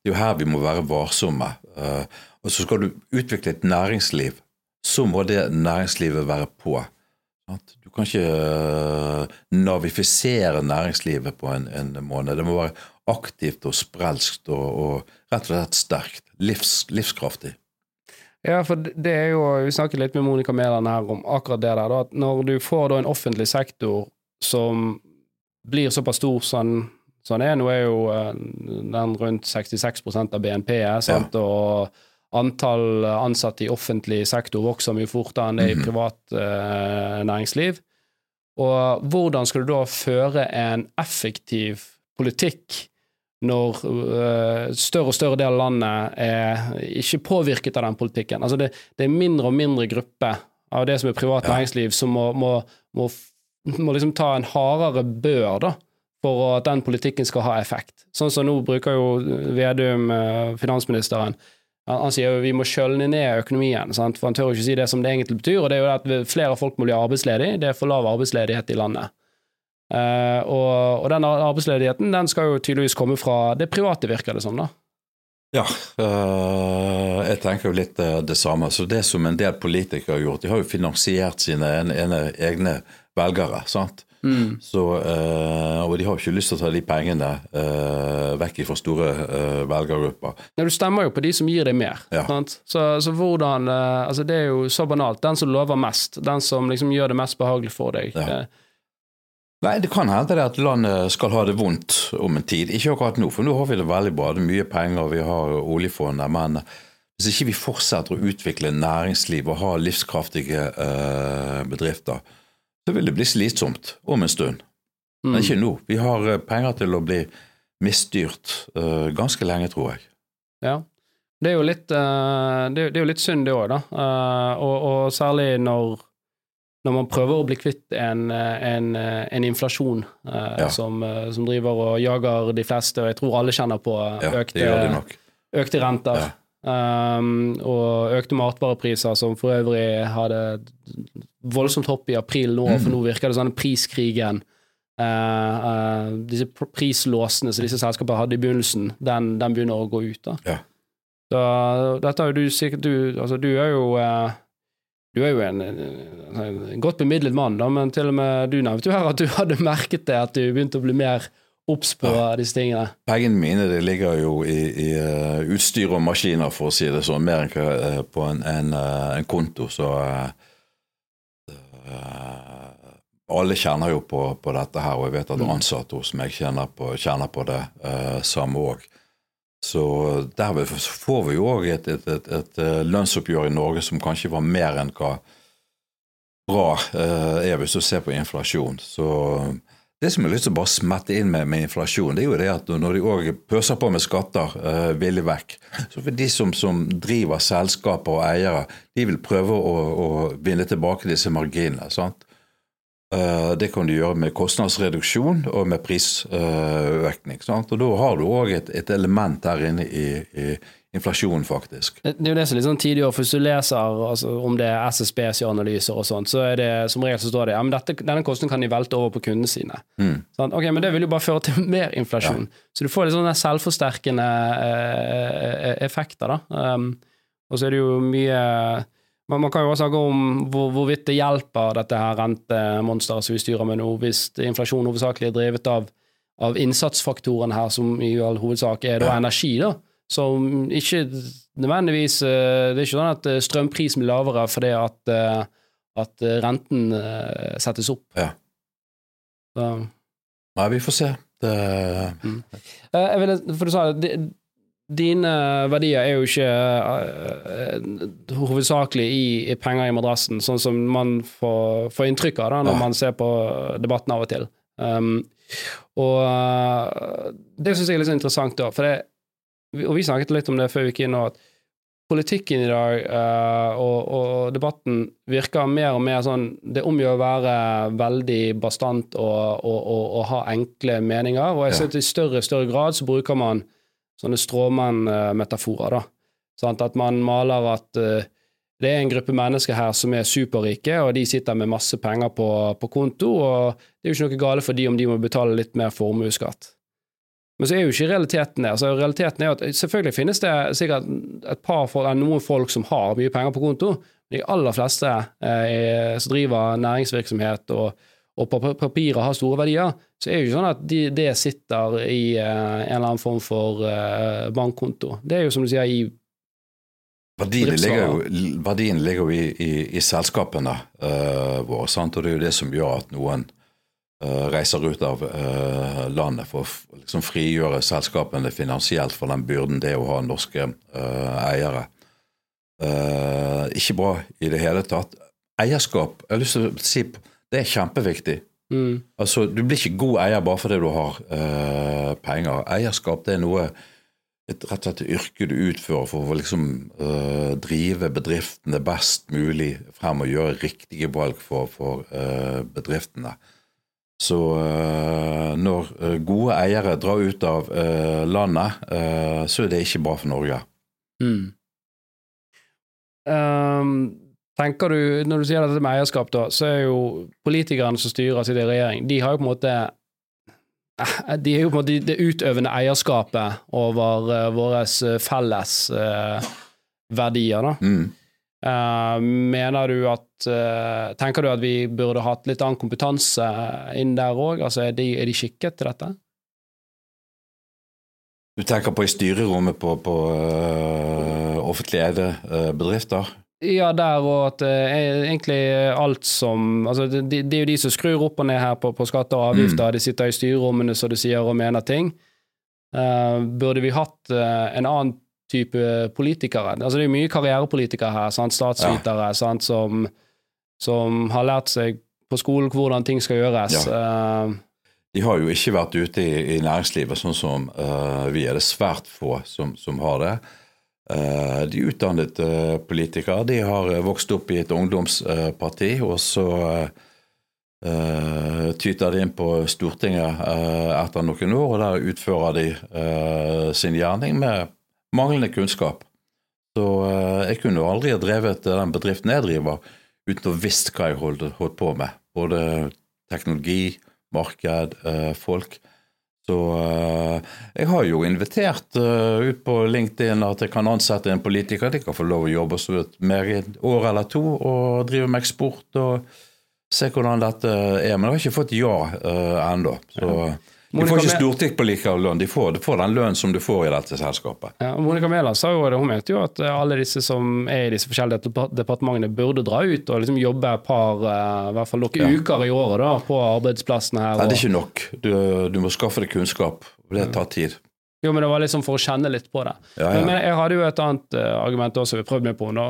det er jo her vi må være varsomme. Uh, og så skal du utvikle et næringsliv, så må det næringslivet være på. Du kan ikke navifisere næringslivet på en, en måned. Det må være aktivt og sprelskt og, og rett og slett sterkt. Livs, livskraftig. Ja, for det er jo, Vi snakket litt med Monica Mæland her om akkurat det der. at Når du får da en offentlig sektor som blir såpass stor som den er Nå er jo øh, den rundt 66% av BNP, sant? Ja. og antall ansatte i offentlig sektor vokser mye fortere enn det i mhm. privat eh, næringsliv. Og hvordan skal du da føre en effektiv politikk når uh, større og større del av landet er ikke påvirket av den politikken? Altså det, det er mindre og mindre grupper av det som er privat næringsliv, som må, må, må, må liksom ta en hardere bør da, for at den politikken skal ha effekt. Sånn som nå bruker jo Vedum, uh, finansministeren, han, sier jo vi må kjølne ned økonomien, sant? for han tør ikke si det som det egentlig betyr. og det er jo at Flere folk må bli arbeidsledige. Det er for lav arbeidsledighet i landet. Uh, og, og, den arbeidsledigheten den skal jo tydeligvis komme fra det private, virker det som. da. Ja, uh, jeg tenker jo litt eh, det samme. Så det som en del politikere har gjort, de har jo finansiert sine ene, ene egne velgere. sant? Mm. Så, uh, og de har jo ikke lyst til å ta de pengene vekk fra store velgergrupper. Ja, du stemmer jo på de som gir deg mer. Ja. Sant? Så, så hvordan Altså, det er jo så banalt. Den som lover mest, den som liksom gjør det mest behagelig for deg. Ja. Eh, Nei, det kan hende det at landet skal ha det vondt om en tid. Ikke akkurat nå, for nå har vi det veldig bra. Det er mye penger, vi har oljefondet. Men hvis ikke vi fortsetter å utvikle næringsliv og ha livskraftige eh, bedrifter, så vil det bli slitsomt om en stund. mm. Men ikke nå. Vi har eh, penger til å bli misstyrt eh, ganske lenge, tror jeg. Ja. Det er jo litt, eh, det er, det er jo litt synd, det òg, da. Eh, og, og særlig når, når man prøver å bli kvitt en, eh, en, eh, en inflasjon eh, Ja. som, eh, som driver og jager de fleste, og jeg tror alle kjenner på Ja, økte, økte renter. Ja. Um, og økte matvarepriser, som for øvrig hadde voldsomt hopp i april nå, for Mm. nå virker det sånn priskrigen uh, uh, Disse pr- prislåsene som disse selskapene hadde i begynnelsen, den, den begynner å gå ut. da. Ja. Så dette har jo du sikkert du, altså, du er jo eh, du er jo en, en, godt bemidlet mann, da, men til og med du nevnte jo her at du hadde merket det, at du begynte å bli mer obs på disse tingene. Pengene mine det ligger jo i, i eh, utstyr og maskiner, for å si det sånn, mer enn eh, på en, en, eh, en konto. Så uh, alle kjenner jo på, på dette her, og jeg vet at Mm. ansatte hos meg kjenner på, kjenner på det uh, samme òg. Så derved får vi jo òg et, et, et, et eh, lønnsoppgjør i Norge som kanskje var mer enn hva bra eh, er hvis du ser på inflasjon. Så det som jeg har lyst til å bare smette inn med, med inflasjon, det er jo det at når de òg pøser på med skatter uh, villig vekk, så for de som, som driver selskaper og eiere, de vil prøve å, å vinne tilbake disse marginene. sant? Eh, det kan du gjøre med kostnadsreduksjon og med prisøkning. sant? Og da har du òg et, et element der inne i, i inflasjonen, faktisk. Det er jo det som er litt sånn tidlig år, for hvis du leser altså, om det er SSBs analyser og sånt, så er det som regel så står det ja, men dette, denne kostnaden kan de velte over på kundene sine. Mm. Sånn, ok, Men det vil jo bare føre til mer inflasjon. Så du får litt sånne selvforsterkende eh, effekter, da. Um, og så er det jo mye man, man kan jo også snakke om hvor, hvorvidt det hjelper dette her rentemonsteret som vi styrer med nå, hvis inflasjon hovedsakelig er drevet av, av innsatsfaktoren her, som i all hovedsak er da energi, da. Som ikke nødvendigvis eh, Det er ikke sånn at eh, strømprisen blir lavere fordi at, eh, at renten settes opp. Ja. Så. Nei, vi får se. Det, Mm. Jeg vil, for du sa di- Dine verdier er jo ikke eh, hovedsakelig i, penger i madrassen, sånn som man får, får inntrykk av da, når man ser på debatten av og til. Um, og eh, det syns jeg er litt interessant, da, for det, og vi snakket litt om det før vi gikk inn at politikken i dag uh, og, og debatten virker mer og mer sånn Det omgjør å være veldig bastant og, og, og, ha enkle meninger. Og jeg ser at i større og større grad så bruker man sånne stråmannmetaforer. da. Sånn At man maler at eh, det er en gruppe mennesker her som er superrike, og de sitter med masse penger på, på konto, og det er jo ikke noe gale for de om de må betale litt mer formuesskatt. Men så er jo ikke realiteten det. Altså, realiteten er at Selvfølgelig finnes det sikkert et par folk, noen folk som har mye penger på konto, men de aller fleste eh, som driver næringsvirksomhet og, og på papiret har store verdier, så er det jo ikke sånn at de, det sitter i uh, en eller annen form for uh, bankkonto. Det er jo som du sier, i Verdien ligger jo, verdien ligger jo i, i, i selskapene uh, våre, sant? og det er jo det som gjør at noen uh, reiser ut av landet for å liksom frigjøre selskapene finansielt for den byrden det er å ha norske eiere. Ikke bra i det hele tatt. Eierskap, jeg har lyst til å si, det er kjempeviktig. mm, Altså, Du blir ikke god eier bare fordi du har uh, penger. Eierskap det er noe et rett og slett yrke du utfører for å liksom uh, drive bedriftene best mulig frem og gjøre riktige valg for, for uh, bedriftene. Så når gode eiere drar ut av landet, så er det ikke bra for Norge. mm. Ehm, tenker du, Når du sier dette med eierskap, da, så er jo politikerne som styrer sitt regjering, de har jo på en måte eh, de er jo på en måte det utøvende eierskapet over uh, våre felles uh, verdier, da. Mm. Uh, mener du at uh, Tenker du at vi burde hatt litt annen kompetanse inn der òg? Altså, er de, er de skikket til dette? Du tenker på i styrerommet på, på uh, offentlig eide bedrifter? Ja, der og at eh, egentlig alt som Altså, det, det er jo de som skrur opp og ned her på, på skatter og avgifter. De sitter i styrerommene, som du sier, og mener ting. Eh, burde vi hatt eh, en annen type politikere? Altså, det er jo mye karrierepolitikere her, sant? statsvitere, sant? Som, som har lært seg på skolen hvordan ting skal gjøres. Eh, De har jo ikke vært ute i, i næringslivet sånn som vi er. Det svært få som, som har det. Eh, de utdannede eh, politikere de har eh, vokst opp i et ungdomsparti, og så tyter de inn på Stortinget etter noen år, og der utfører de sin gjerning med manglende kunnskap. Så jeg kunne aldri ha drevet den bedriften jeg driver, uten å visst hva jeg holdt, på med. Både teknologi, marked, folk. Så eh, jeg har jo invitert eh, ut på LinkedIn at jeg kan ansette en politiker. De kan få lov å jobbe så et mer i et år eller to og drive med eksport og se hvordan dette er. Men jeg har ikke fått ja uh, ennå. Så de får ikke Mæ- lønn, De får, de får den lønnen som du får i dette selskapet. Ja, Monica Mæland sa jo det, hun mente jo at eh, alle disse som er i disse forskjellige departementene, burde dra ut og liksom jobbe et par, eh, i hvert fall noen Ja. uker i året da, på arbeidsplassene her. Nei, det er ikke nok. Du, du må skaffe deg kunnskap. Det tar tid. Jo, men det var liksom for å kjenne litt på det. Ja, Men, men jeg hadde jo et annet eh, argument også vi prøvde meg på nå,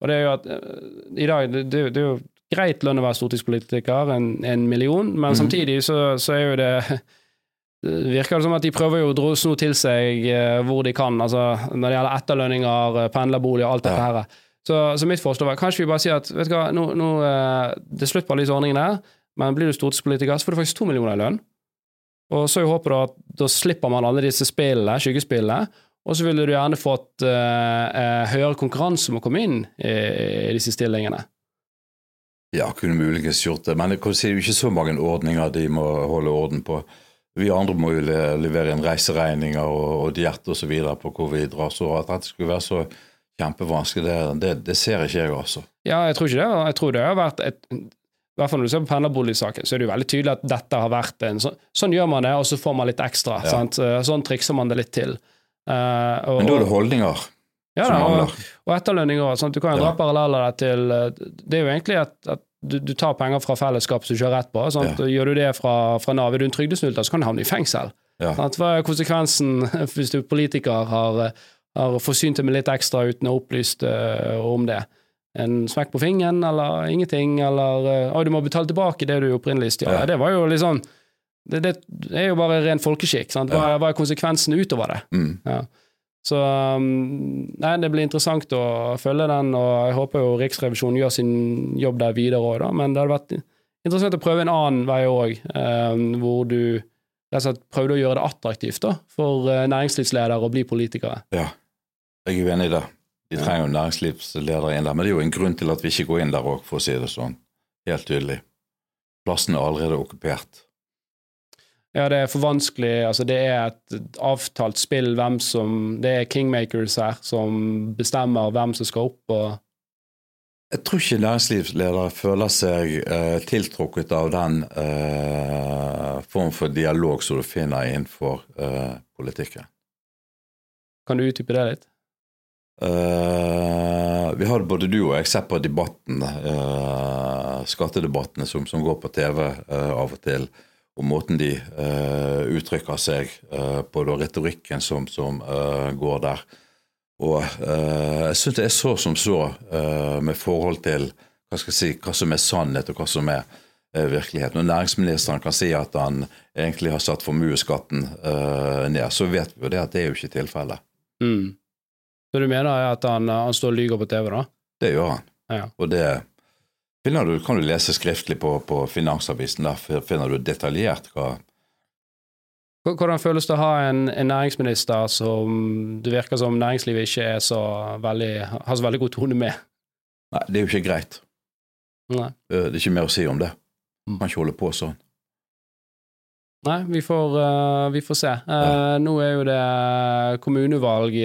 og det er jo at i dag det, det, det er jo greit lønn å være stortingspolitiker, en, en million, men mm. samtidig så, så er jo det virker det som at de prøver jo å sno til seg eh, hvor de kan, altså når det gjelder etterlønninger, eh, pendlerbolig og alt dette Ja. her. Så, så mitt forslag var kanskje vi bare sier at vet du hva, nå, nå, eh, det er slutt på alle disse ordningene men blir du stortingspolitiker, så får du faktisk to millioner i lønn. Og så er du håpet da at da slipper man alle disse spillene, skyggespillene, og så ville du gjerne fått uh, uh, høyere konkurranse om å komme inn i, i disse stillingene. Ja, kunne muligens gjort det, men det er jo ikke så mange ordninger de må holde orden på. Vi andre må jo levere inn reiseregninger og, og diett osv. på hvor vi drar. Så at dette skulle være så kjempevanskelig, det, det, det ser ikke jeg, altså. Ja, jeg tror ikke det. Jeg tror det har vært et i hvert fall når du ser på pendlerboligsaken, så er det jo veldig tydelig at dette har vært en sånn Sånn gjør man det, og så får man litt ekstra. Ja. Sant? Sånn trikser man det litt til. Uh, og, Men da er det holdninger ja, som og, og etterlønning òg. Du kan jo dra Ja. paralleller til eh, Det er jo egentlig at, at du, du tar penger fra fellesskap som du ikke har rett på. Sant? Ja. Gjør du det fra, fra Nav, er du en trygdesnylter, så kan du havne i fengsel. Ja. Hva er konsekvensen hvis du politiker har, har forsynt deg med litt ekstra uten å ha opplyst uh, om det? En smekk på fingeren, eller ingenting, eller uh, du må betale tilbake det du opprinnelig stjal. Ja. Det var jo litt sånn det, det er jo bare ren folkeskikk. Sant? Hva, Ja. hva er konsekvensen utover det? Mm. Ja. Så um, nei, det blir interessant å følge den, og jeg håper jo Riksrevisjonen gjør sin jobb der videre òg, da. Men det hadde vært interessant å prøve en annen vei òg, eh, hvor du prøvde å gjøre det attraktivt da, for uh, næringslivsledere å bli politikere. Ja, jeg er jo enig i det. De trenger jo næringslivsledere inn der, men det er jo en grunn til at vi ikke går inn der òg, for å si det sånn. Helt tydelig. Plassen er allerede okkupert. Ja, det er for vanskelig. Altså, det er et avtalt spill hvem som Det er kingmakers her som bestemmer hvem som skal opp og Jeg tror ikke næringslivsledere føler seg eh, tiltrukket av den eh, form for dialog som du finner innenfor eh, politikken. Kan du utdype det litt? Eh, vi hadde både du og jeg sett på debatten, eh, skattedebattene som, som går på TV eh, av og til, og måten de uh, uttrykker seg uh, på, da, retorikken som, som uh, går der. Og jeg syns det er så som så med forhold til hva, si, hva som er sannhet, og hva som er virkelighet. Når næringsministeren kan si at han egentlig har satt formuesskatten ned, så vet vi jo det at det er jo ikke tilfellet. Mm. Så du mener at han, han står og lyver på TV, da? Det gjør han. Ja. Og det finner du, kan du lese skriftlig på, på Finansavisen. Der finner du detaljert hva Hvordan føles det å ha en, en næringsminister som det virker som næringslivet ikke er så veldig, har så veldig god tone med? Nei, det er jo ikke greit. Nei. Eh, Det er ikke mer å si om det. Man Kan ikke holde på sånn. Nei, vi får, uh, vi får se. Uh, ja. Nå er jo det kommunevalg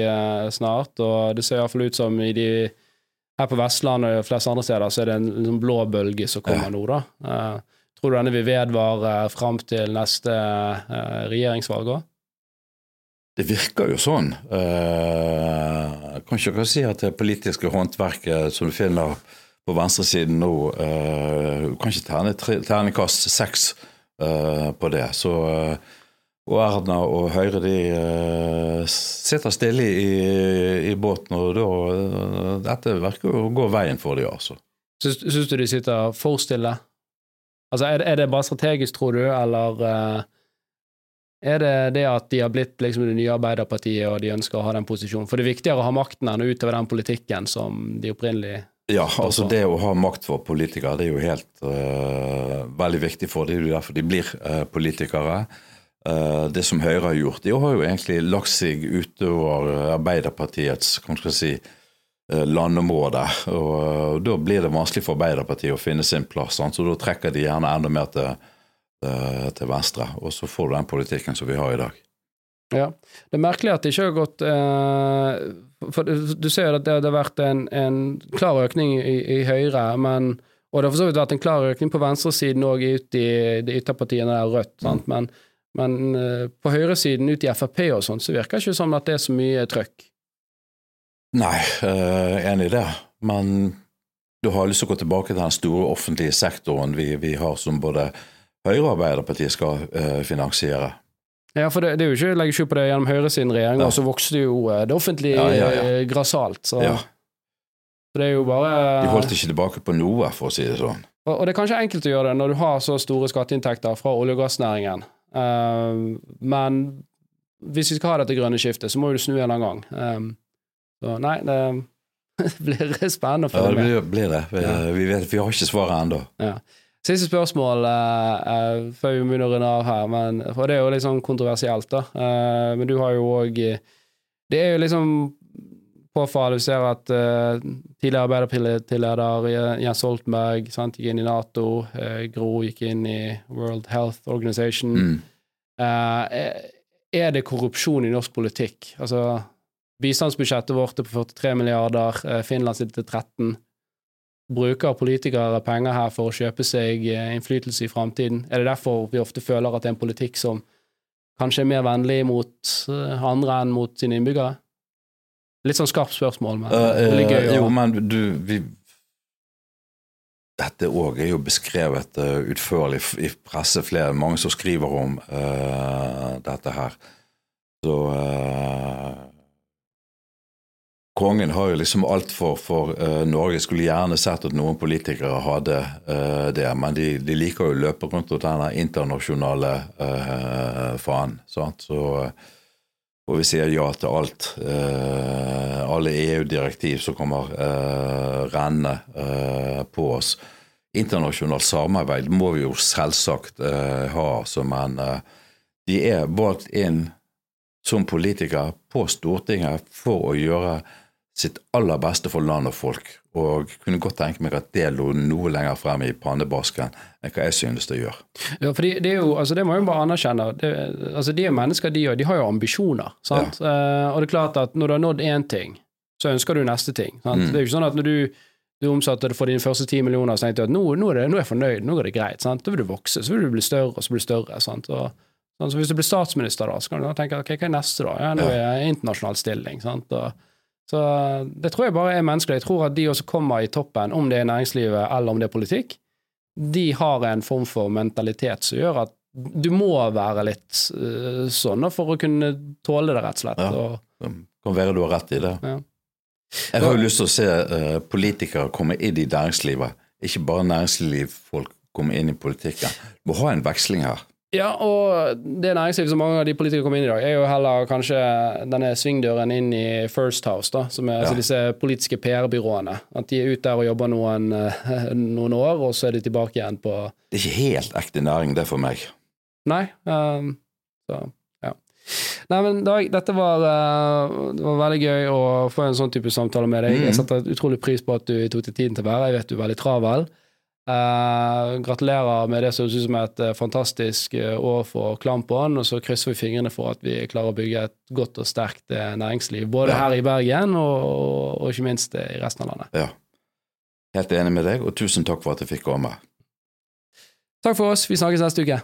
snart, og det ser iallfall ut som i de her på Vestlandet og flest andre steder så er det en en blå bølge som kommer nå, da. Uh, tror du denne vil vedvare fram til neste regjeringsvalg òg? Det virker jo sånn. Uh, kan ikke dere si at det politiske håndverket som du finner på venstresiden nå, uh, kan ikke terne terningkast seks uh, på det. Så uh, og Erna og Høyre de uh, sitter stille i, i, båten, og da uh, Dette virker å gå veien for dem, altså. Syns du de sitter for stille? Altså, er, er det bare strategisk, tror du, eller uh, er det det at de har blitt liksom det nye Arbeiderpartiet, og de ønsker å ha den posisjonen? For det er viktigere å ha makten enn å utøve den politikken som de opprinnelig Ja, altså det å ha makt for politikere, det er jo helt uh, veldig viktig for dem. Det er derfor de blir uh, politikere. Uh, det som Høyre har gjort, de har jo egentlig lagt seg utover Arbeiderpartiets kan skal si, landområde. Og da blir det vanskelig for Arbeiderpartiet å finne sin plass. Så da trekker de gjerne enda mer til Eh, til venstre. Og så får du den politikken som vi har i dag. Ja. Det er merkelig at det ikke har gått eh, For du ser at det, har vært en, en klar økning i, i, Høyre, men, og det har for så vidt vært en klar økning på venstresiden òg ut i de ytterpartiene der Rødt. Mm. Men, men eh, på høyresiden ut i Frp og sånn, så virker det ikke som at det er så mye trøkk. Nei, uh, enig i det. Men du har lyst til å gå tilbake til den store offentlige sektoren vi, vi har som både Høyre og Arbeiderpartiet skal uh, finansiere. Ja, for det, det er jo ikke legger skjul på det gjennom Høyre sin regjering, og så vokste jo det offentlige ja, ja, ja. grassat. Så. så. det er jo bare De holdt ikke tilbake på noe, for å si det sånn. Og, og, det er kanskje enkelt å gjøre det når du har så store skatteinntekter fra olje- og gassnæringen. Men hvis vi skal ha dette grønne skiftet, så må du snu en annen gang. Um, så nei, det blir spennende å følge med. Ja, det blir, blir det. Vi, vi, vet, vi har ikke svaret ennå. Ja. Siste spørsmål uh, uh, før vi begynner å runde av her, men, for det er jo litt sånn kontroversielt, da. Uh, men du har jo òg Det er jo liksom påfallende. Du ser at tidligere Arbeiderparti-leder Jens Stoltenberg sant, gikk inn i Nato. Gro gikk inn i World Health Organization. Mm. er det korrupsjon i norsk politikk? Altså, bistandsbudsjettet vårt er på 43 milliarder, Finland sitter til 13 bruker politikere penger her for å kjøpe seg eh, innflytelse i framtiden? Er det derfor vi ofte føler at det er en politikk som kanskje er mer vennlig mot eh, andre enn mot sine innbyggere? Litt sånn skarpt spørsmål, men uh, det er gøy. Jo, men du vi, Dette òg er jo beskrevet uh, utførlig i presse, flere, mange som skriver om uh, dette her. Så Kongen har jo liksom alt for, for uh, Norge. Skulle gjerne sett at noen politikere hadde uh, det, men de, de, liker jo å løpe rundt og denne internasjonale uh, sant? Så og vi sier ja til alt. alle EU-direktiv som kommer renne på oss. Internasjonalt samarbeid må vi jo selvsagt ha som en De er valgt inn som politikere på Stortinget for å gjøre sitt aller beste for land og folk. Og kunne godt tenke meg at det lå noe lenger frem i pannebasken enn hva jeg synes det gjør. Ja, for det, er jo, altså det må jeg jo bare anerkjenne. Det, altså de er mennesker, de òg. De har jo ambisjoner. sant? Ja. Uh, og det er klart at når du har nådd én ting, så ønsker du neste ting. sant? Mm. Det er jo ikke sånn at når du, du omsatte det for dine første ti millioner, så tenkte du at nå, nå, er det, nå, er jeg fornøyd, nå går det greit. sant? Da vil du vokse, så vil du bli større, og så blir du større. sant? Og, sånn, så Hvis du blir statsminister, da, så kan du da tenke ok, hva er neste, da? Ja, nå er jeg internasjonal stilling. sant? Og, så det tror jeg bare er menneskelig. Jeg tror at de også kommer i toppen, om det er næringslivet eller om det er politikk, de har en form for mentalitet som gjør at du må være litt uh, sånn for å kunne tåle det, rett og slett. Ja, det kan være du har rett i det. Ja. Jeg har jo lyst til å se uh, politikere komme inn i næringslivet, ikke bare næringslivsfolk komme inn i politikken. Du må ha en veksling her. Ja, og det næringslivet som mange av de politikere kommer inn i dag, er jo heller kanskje denne svingdøren inn i First House, da, som er altså ja. altså disse politiske PR-byråene. At de er ute der og jobber noen, noen, år, og så er de tilbake igjen på Det er ikke helt ekte næring, det for meg. Nei. Um, så, ja. Nei, men Dag, dette var, uh, det var veldig gøy å få en sånn type samtale med deg. Mm. Jeg setter utrolig pris på at du tok deg tiden til å være Jeg vet du er veldig travel. Eh, gratulerer med det som høres ut som et eh, fantastisk eh, år for Klampoen. og så krysser vi fingrene for at vi klarer å bygge et godt og sterkt næringsliv, både Ja. her i Bergen og, og, og ikke minst i resten av landet. Ja. Helt enig med deg, og tusen takk for at jeg fikk komme. Takk for oss, vi snakkes neste uke.